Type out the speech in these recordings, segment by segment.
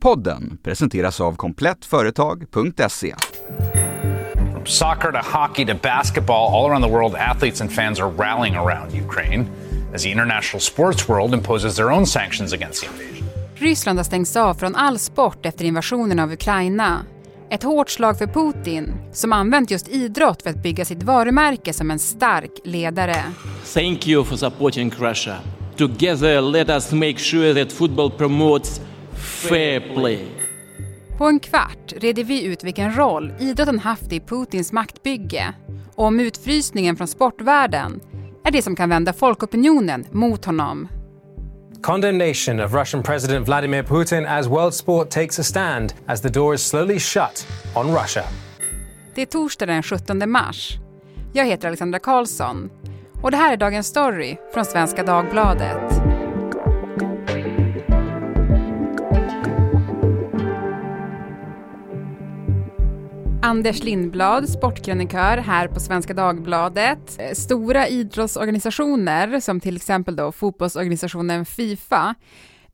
Podden presenteras av komplettföretag.se. From soccer to hockey to basketball, all around the world, athletes and fans are rallying around Ukraine as the international sports world imposes their own sanctions against the invasion. Ryssland har stängts av från all sport efter invasionen av Ukraina. Ett hårt slag för Putin, som använt just idrott för att bygga sitt varumärke som en stark ledare. Thank you for supporting Russia. Together let us make sure that football promotes fair play. På en kvart reder vi ut vilken roll idrotten haft i Putins maktbygge och om utfrysningen från sportvärlden är det som kan vända folkopinionen mot honom. Condemnation of Russian President Vladimir Putin as world sport takes a stand as the door is slowly shut on Russia. Det är torsdag den 17 mars. Jag heter Alexandra Karlsson och det här är Dagens Story från Svenska Dagbladet. Anders Lindblad, sportkrönikör här på Svenska Dagbladet. Eh, stora idrottsorganisationer som till exempel då fotbollsorganisationen Fifa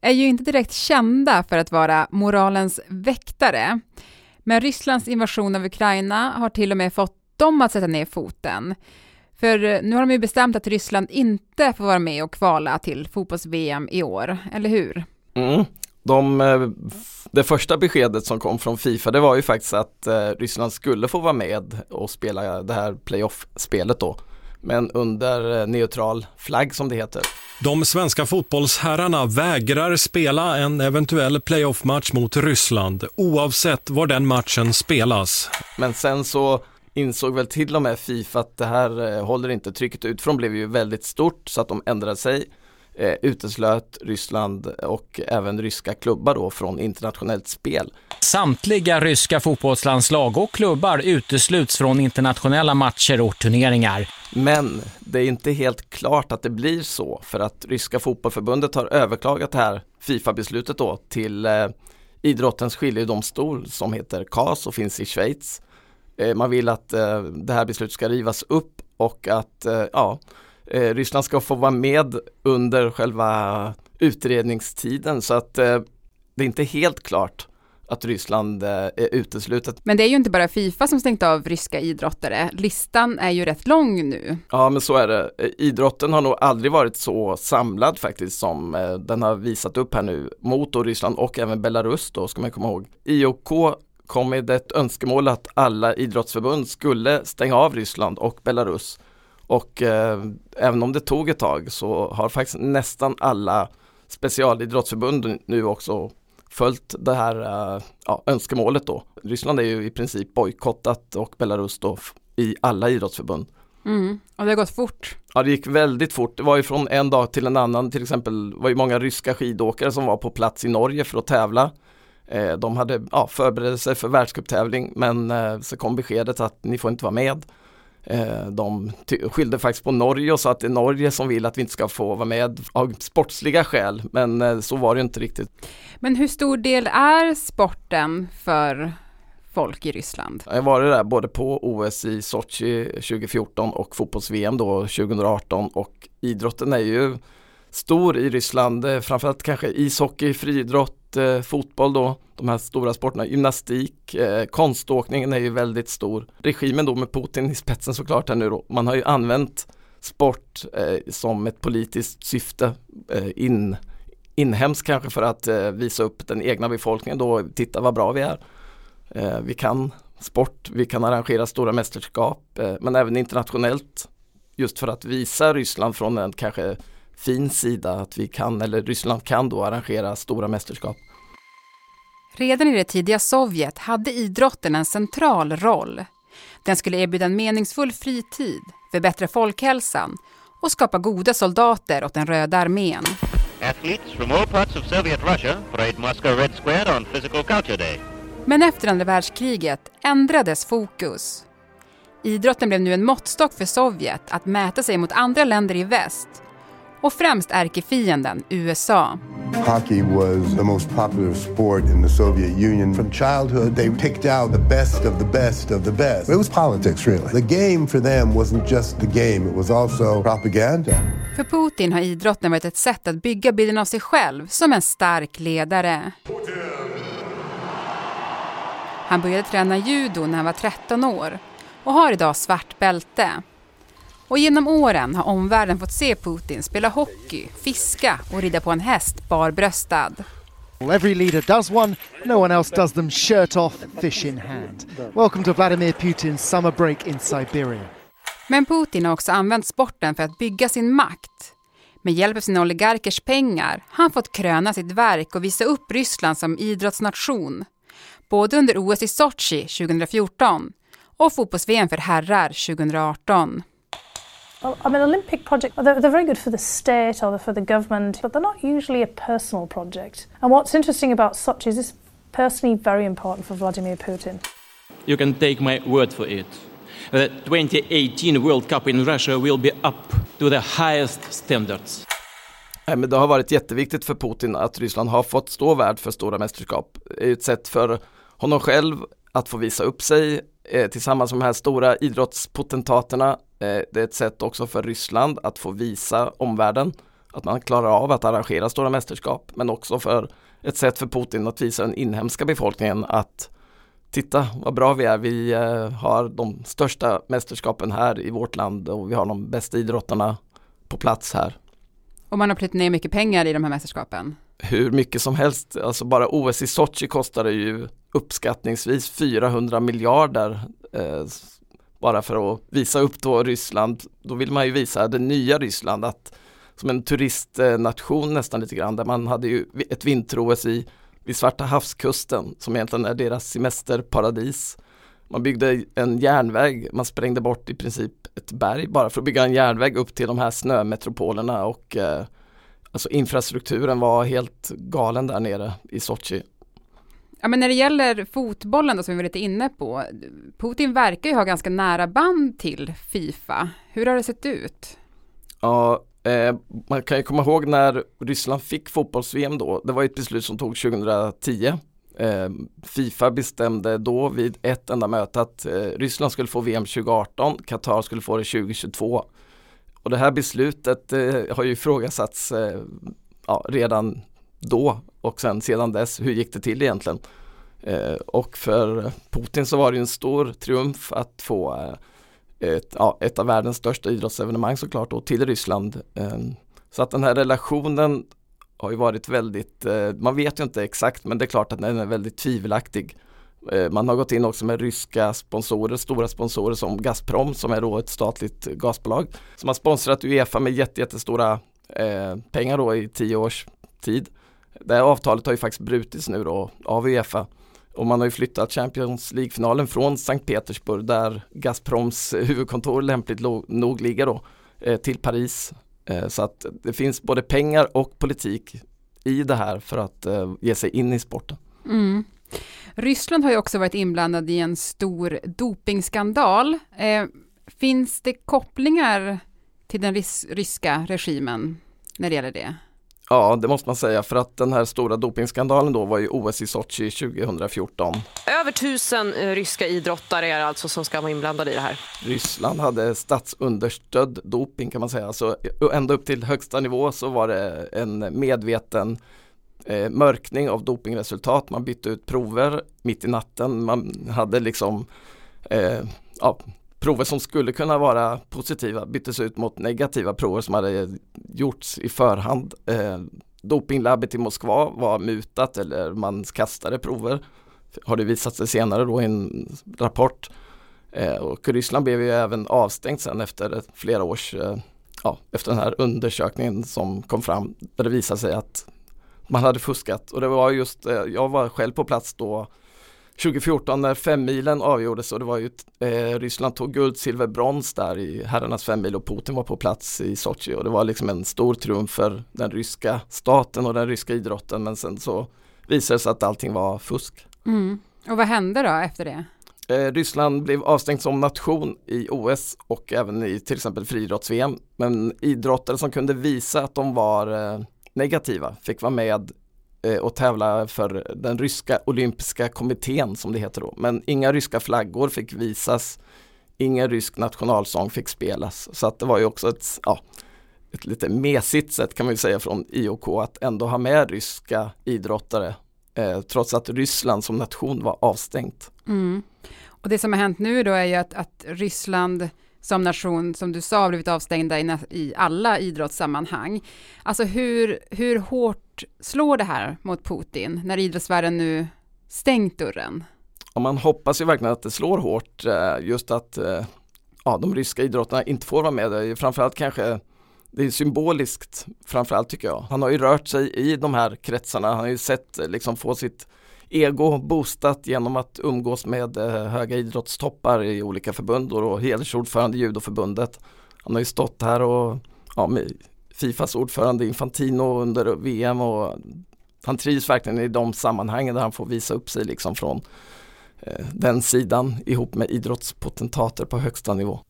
är ju inte direkt kända för att vara moralens väktare. Men Rysslands invasion av Ukraina har till och med fått dem att sätta ner foten. För eh, nu har de ju bestämt att Ryssland inte får vara med och kvala till fotbolls-VM i år, eller hur? Mm. De, eh, det första beskedet som kom från Fifa det var ju faktiskt att eh, Ryssland skulle få vara med och spela det här playoff-spelet då. Men under eh, neutral flagg som det heter. De svenska fotbollsherrarna vägrar spela en eventuell playoff-match mot Ryssland oavsett var den matchen spelas. Men sen så insåg väl till och med Fifa att det här håller inte. Trycket utifrån blev ju väldigt stort så att de ändrade sig eh, uteslöt Ryssland och även ryska klubbar då från internationellt spel. Samtliga ryska fotbollslandslag och klubbar utesluts från internationella matcher och turneringar. Men det är inte helt klart att det blir så för att ryska fotbollförbundet har överklagat det här Fifa-beslutet då till eh, idrottens skiljedomstol som heter CAS och finns i Schweiz. Eh, man vill att eh, det här beslutet ska rivas upp och att eh, ja, eh, Ryssland ska få vara med under själva utredningstiden så att eh, det är inte helt klart att Ryssland eh, är uteslutet. Men det är ju inte bara Fifa som stängt av ryska idrottare. Listan är ju rätt lång nu. Ja men så är det. Idrotten har nog aldrig varit så samlad faktiskt som eh, den har visat upp här nu mot då Ryssland och även Belarus då ska man komma ihåg. IOK kom med ett önskemål att alla idrottsförbund skulle stänga av Ryssland och Belarus och eh, även om det tog ett tag så har faktiskt nästan alla specialidrottsförbund nu också följt det här eh, ja, önskemålet då. Ryssland är ju i princip bojkottat och Belarus då i alla idrottsförbund. Mm. Och det har gått fort. Ja det gick väldigt fort. Det var ju från en dag till en annan. Till exempel var ju många ryska skidåkare som var på plats i Norge för att tävla. Eh, de hade ja, förberett sig för världscuptävling men eh, så kom beskedet att ni får inte vara med. Eh, de skyllde faktiskt på Norge och sa att det är Norge som vill att vi inte ska få vara med av sportsliga skäl. Men eh, så var det inte riktigt. Men hur stor del är sporten för folk i Ryssland? Jag varit där både på OS i Sochi 2014 och fotbolls-VM då 2018 och idrotten är ju stor i Ryssland, eh, framförallt kanske ishockey, friidrott, eh, fotboll då, de här stora sporterna, gymnastik, eh, konståkningen är ju väldigt stor. Regimen då med Putin i spetsen såklart här nu då, man har ju använt sport som ett politiskt syfte in, inhemskt kanske för att visa upp den egna befolkningen då, titta vad bra vi är. Vi kan sport, vi kan arrangera stora mästerskap men även internationellt just för att visa Ryssland från en kanske fin sida att vi kan, eller Ryssland kan då arrangera stora mästerskap. Redan i det tidiga Sovjet hade idrotten en central roll. Den skulle erbjuda en meningsfull fritid, förbättra folkhälsan och skapa goda soldater åt den röda armén. Athletes from all parts of Soviet Russia parade Moscow Red Square on Physical Culture Day. Men efter andra världskriget ändrades fokus. Idrotten blev nu en måttstock för Sovjet att mäta sig mot andra länder i väst och främst ärkefienden USA. Hockey was the most popular sport in the Soviet Union. From childhood they picked out the best of the best of the best. It was politics really. The game for them wasn't just the game, it was also propaganda. För Putin har idrotten varit ett sätt att bygga bilden av sig själv som en stark ledare. Han började träna judo när han var 13 år och har idag svart bälte. Och genom åren har omvärlden fått se Putin spela hockey, fiska och rida på en häst barbröstad. Every leader does one, no one else does them shirt off, fish in hand. Welcome to Vladimir Putin's summer break in Siberia. Men Putin har också använt sporten för att bygga sin makt. Med hjälp av sina oligarkers pengar har han fått kröna sitt verk och visa upp Ryssland som idrottsnation. Både under OS i Sochi 2014 och fotbolls-VM för herrar 2018. I mean, Olympic projects, they're, they're, very good for the state or for the government, but they're not usually a personal project. And what's interesting about Sochi is this personally very important for Vladimir Putin. You can take my word for it. The 2018 World Cup in Russia will be up to the highest standards. Nej, men det har varit jätteviktigt för Putin att Ryssland har fått stå värd för stora mästerskap. Det är ett sätt för honom själv att få visa upp sig eh, tillsammans med de här stora idrottspotentaterna. Eh, det är ett sätt också för Ryssland att få visa omvärlden att man klarar av att arrangera stora mästerskap men också för ett sätt för Putin att visa den inhemska befolkningen att titta vad bra vi är, vi eh, har de största mästerskapen här i vårt land och vi har de bästa idrottarna på plats här. Och man har plöjt ner mycket pengar i de här mästerskapen? Hur mycket som helst, alltså bara OS i Sochi kostade ju uppskattningsvis 400 miljarder eh, bara för att visa upp då Ryssland. Då vill man ju visa det nya Ryssland att som en turistnation nästan lite grann där man hade ju ett vinter-OS i vid Svarta havskusten som egentligen är deras semesterparadis. Man byggde en järnväg, man sprängde bort i princip ett berg bara för att bygga en järnväg upp till de här snömetropolerna och eh, alltså infrastrukturen var helt galen där nere i Sochi. Ja, men när det gäller fotbollen då, som vi var lite inne på, Putin verkar ju ha ganska nära band till Fifa. Hur har det sett ut? Ja, eh, man kan ju komma ihåg när Ryssland fick fotbolls-VM då, det var ett beslut som tog 2010. Eh, Fifa bestämde då vid ett enda möte att eh, Ryssland skulle få VM 2018, Qatar skulle få det 2022. Och det här beslutet eh, har ju ifrågasatts eh, ja, redan då och sen sedan dess, hur gick det till egentligen? Eh, och för Putin så var det en stor triumf att få eh, ett, ja, ett, av världens största idrottsevenemang såklart då till Ryssland. Eh, så att den här relationen har ju varit väldigt, eh, man vet ju inte exakt men det är klart att den är väldigt tvivelaktig. Eh, man har gått in också med ryska sponsorer, stora sponsorer som Gazprom som är då ett statligt gasbolag som har sponsrat Uefa med jättestora eh, pengar då i tio års tid. Det här avtalet har ju faktiskt brutits nu då av Uefa och man har ju flyttat Champions League-finalen från Sankt Petersburg där Gazproms huvudkontor lämpligt nog ligger då eh, till Paris. Eh, så att det finns både pengar och politik i det här för att eh, ge sig in i sporten. Mm. Ryssland har ju också varit inblandad i en stor dopingskandal. finns det kopplingar till den ryska regimen när det gäller det? Ja, det måste man säga för att den här stora dopingskandalen då var ju OS i Sochi 2014. Över tusen eh, ryska idrottare är alltså som ska vara inblandade i det här. Ryssland hade statsunderstödd doping kan man säga, så ända upp till högsta nivå så var det en medveten eh, mörkning av dopingresultat. Man bytte ut prover mitt i natten, man hade liksom eh, ja, prover som skulle kunna vara positiva byttes ut mot negativa prover som hade gjorts i förhand. Eh, dopinglabbet i Moskva var mutat eller man kastade prover. Har det visat sig senare då i en rapport. Eh, och Ryssland blev ju även avstängt sen efter flera års, eh, ja, efter den här undersökningen som kom fram där det visade sig att man hade fuskat och det var just, eh, jag var själv på plats då 2014 när femmilen avgjordes och det var ju eh, Ryssland tog guld, silver, brons där i herrarnas femmil och Putin var på plats i Sochi och det var liksom en stor triumf för den ryska staten och den ryska idrotten men sen så visade det sig att allting var fusk. Mm. Och vad hände då efter det? Eh, Ryssland blev avstängt som nation i OS och även i till exempel friidrotts-VM. Men idrottare som kunde visa att de var eh, negativa fick vara med Eh, och tävla för den ryska olympiska kommittén som det heter då. Men inga ryska flaggor fick visas, ingen rysk nationalsång fick spelas. Så att det var ju också ett, ja, ett lite mesigt sätt kan man ju säga från IOK att ändå ha med ryska idrottare eh, trots att Ryssland som nation var avstängt. Mm. Och det som har hänt nu då är ju att, att Ryssland som nation, som du sa, har blivit avstängda i, i alla idrottssammanhang. Alltså hur, hur hårt slår det här mot Putin när idrottsvärlden nu stängt dörren? Ja, man hoppas ju verkligen att det slår hårt, eh, just att eh, ja, de ryska idrotterna inte får vara med. Det är framförallt kanske det är symboliskt framförallt tycker jag. Han har ju rört sig i de här kretsarna, han har ju sett eh, liksom få sitt ego boostat genom att umgås med höga idrottstoppar i olika förbund och hedersordförande i judoförbundet. Han har ju stått här och ja, med Fifas ordförande Infantino under VM och han trivs verkligen i de sammanhangen där han får visa upp sig liksom från eh, den sidan ihop med idrottspotentater på högsta nivå.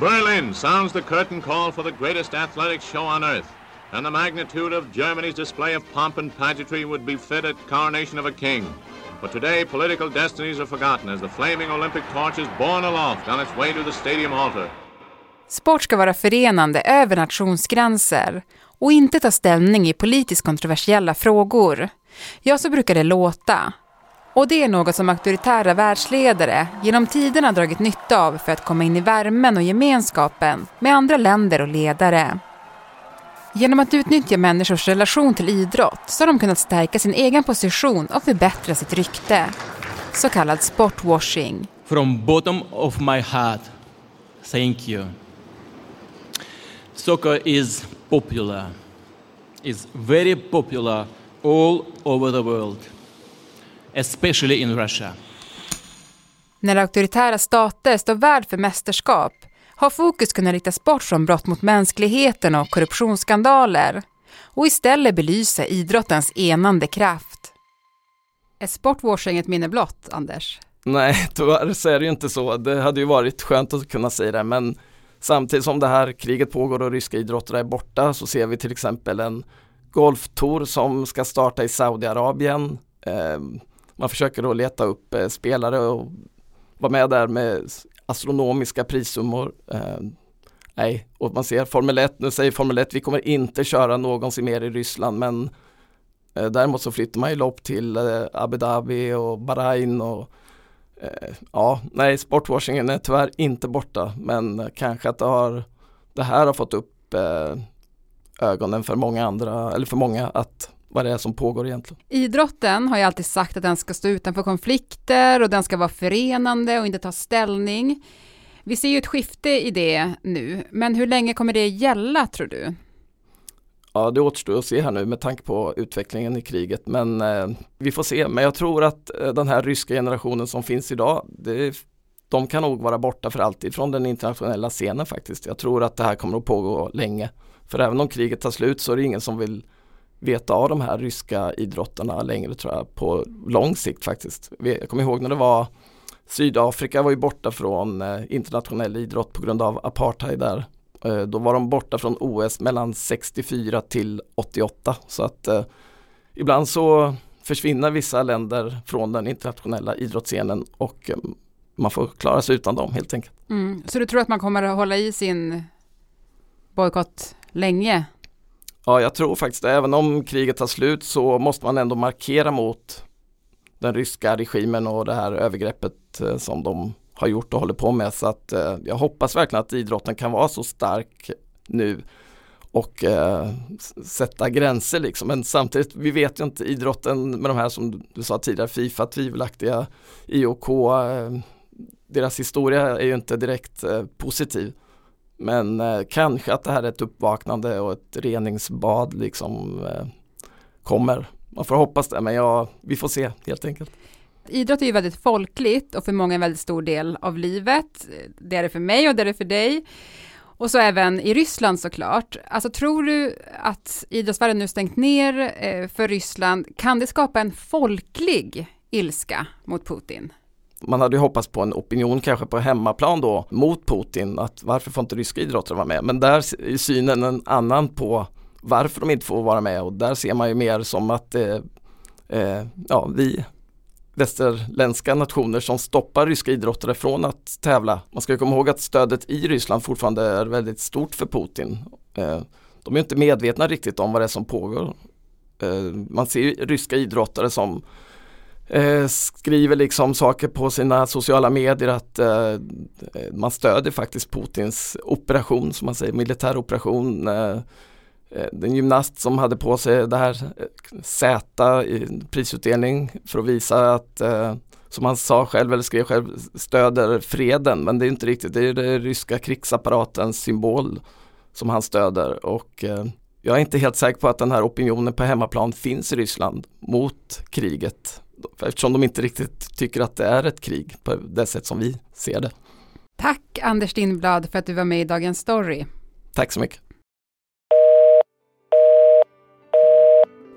Berlin sounds the curtain call for the greatest athletic show on earth. And the magnitude of Germany's display of pomp and pageantry would be fit at coronation of a king. But today, political destinies are forgotten as the flaming Olympic torch is borne aloft on its way to the stadium altar. Sport ska vara förenande över nationsgränser och inte ta ställning i politiskt kontroversiella frågor. Ja, så brukar det låta. Och det är något som auktoritära världsledare genom tiderna dragit nytta av för att komma in i värmen och gemenskapen med andra länder och ledare. Genom att utnyttja människors relation till idrott så har de kunnat stärka sin egen position och förbättra sitt rykte. Så kallad sportwashing. From bottom of my heart, thank you. Soccer is popular, is very popular all over the world, especially in Russia. När auktoritära stater står värd för mästerskap har fokus kunnat riktas bort från brott mot mänskligheten och korruptionsskandaler och istället belysa idrottens enande kraft. Är sportwashing ett minne blott, Anders? Nej, tyvärr så är det ju inte så. Det hade ju varit skönt att kunna säga det, men samtidigt som det här kriget pågår och ryska idrottare är borta så ser vi till exempel en golftour som ska starta i Saudiarabien. Ehm, man försöker då leta upp eh, spelare och vara med där med astronomiska prissummor. Ehm, nej, och man ser Formel 1, nu säger Formel 1 vi kommer inte köra någonsin mer i Ryssland men eh, däremot så flyttar man ju lopp till eh, Abu Dhabi och Bahrain och Eh, ja, nej, sportwashingen är tyvärr inte borta men kanske att det, har, det här har fått upp eh, ögonen för många andra, eller för många att vad det är som pågår egentligen. Idrotten har ju alltid sagt att den ska stå utanför konflikter och den ska vara förenande och inte ta ställning. Vi ser ju ett skifte i det nu, men hur länge kommer det gälla tror du? Ja, det återstår att se här nu med tanke på utvecklingen i kriget, men eh, vi får se. Men jag tror att eh, den här ryska generationen som finns idag, det, de kan nog vara borta för alltid från den internationella scenen faktiskt. Jag tror att det här kommer att pågå länge. För även om kriget tar slut så är det ingen som vill veta av de här ryska idrottarna längre tror jag på lång sikt faktiskt. Jag kommer ihåg när det var Sydafrika var ju borta från eh, internationell idrott på grund av apartheid där. Eh, då var de borta från OS mellan 64 till 88 så att eh, ibland så försvinner vissa länder från den internationella idrottsscenen och eh, man får klara sig utan dem helt enkelt. Mm. Så du tror att man kommer att hålla i sin bojkott länge? Ja, jag tror faktiskt det. Även om kriget tar slut så måste man ändå markera mot den ryska regimen och det här övergreppet eh, som de har gjort och håller på med. Så att eh, jag hoppas verkligen att idrotten kan vara så stark nu och eh, sätta gränser liksom. Men samtidigt, vi vet ju inte idrotten med de här som du sa tidigare, Fifa, tvivelaktiga, IOK, eh, deras historia är ju inte direkt eh, positiv. Men eh, kanske att det här är ett uppvaknande och ett reningsbad liksom eh, kommer. Man får hoppas det, men ja, vi får se helt enkelt. Idrott är ju väldigt folkligt och för många en väldigt stor del av livet. Det är det för mig och det är det för dig. Och så även i Ryssland såklart. Alltså tror du att idrottsvärlden nu stängt ner eh, för Ryssland, kan det skapa en folklig ilska mot Putin? man hade ju hoppats på en opinion kanske på hemmaplan då mot Putin, att varför får inte ryska idrottare vara med? Men där är synen en annan på varför de inte får vara med och där ser man ju mer som att eh, eh, ja, vi västerländska nationer som stoppar ryska idrottare från att tävla. Man ska komma ihåg att stödet i Ryssland fortfarande är väldigt stort för Putin. Eh, de är inte medvetna riktigt om vad det är som pågår eh, man ser ryska idrottare som eh, skriver liksom saker på sina sociala medier att man stödjer faktiskt Putins operation, som man säger, militäroperation. Eh, den gymnast som hade på sig det här eh, Z i prisutdelning för att visa att, eh, som han sa själv eller skrev själv, stöder freden. Men det är inte riktigt, det är den ryska krigsapparatens symbol som han stöder. Och jag är inte helt säker på att den här opinionen på hemmaplan finns i Ryssland mot kriget eftersom de inte riktigt tycker att det är ett krig på det sätt som vi ser det. Tack Anders Lindblad för att du var med i Dagens Story. Tack så mycket.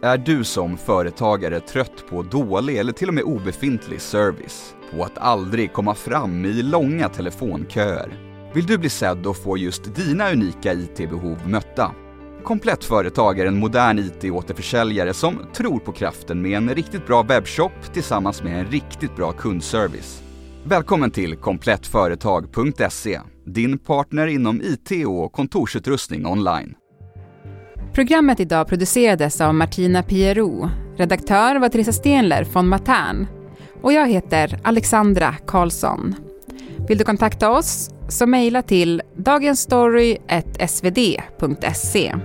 Är du som företagare trött på dålig eller till och med obefintlig service? På att aldrig komma fram i långa telefonköer? Vill du bli sedd och få just dina unika IT-behov mötta? Komplett Företag är en modern IT-återförsäljare som tror på kraften med en riktigt bra webbshop tillsammans med en riktigt bra kundservice. Välkommen till komplettföretag.se, din partner inom IT och kontorsutrustning online. Programmet idag producerades av Martina Piero. Redaktör var Theresa Stenler från Matern. Och jag heter Alexandra Karlsson. Vill du kontakta oss så mejla till dagensstory.svd.se.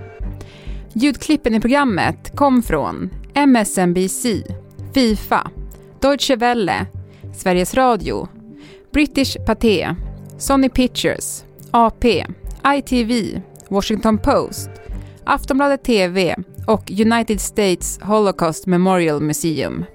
Ljudklippen i programmet kom från MSNBC, Fifa, Deutsche Welle, Sveriges Radio, British Pathé, Sony Pictures, AP, ITV, Washington Post, Aftonbladet TV och United States Holocaust Memorial Museum.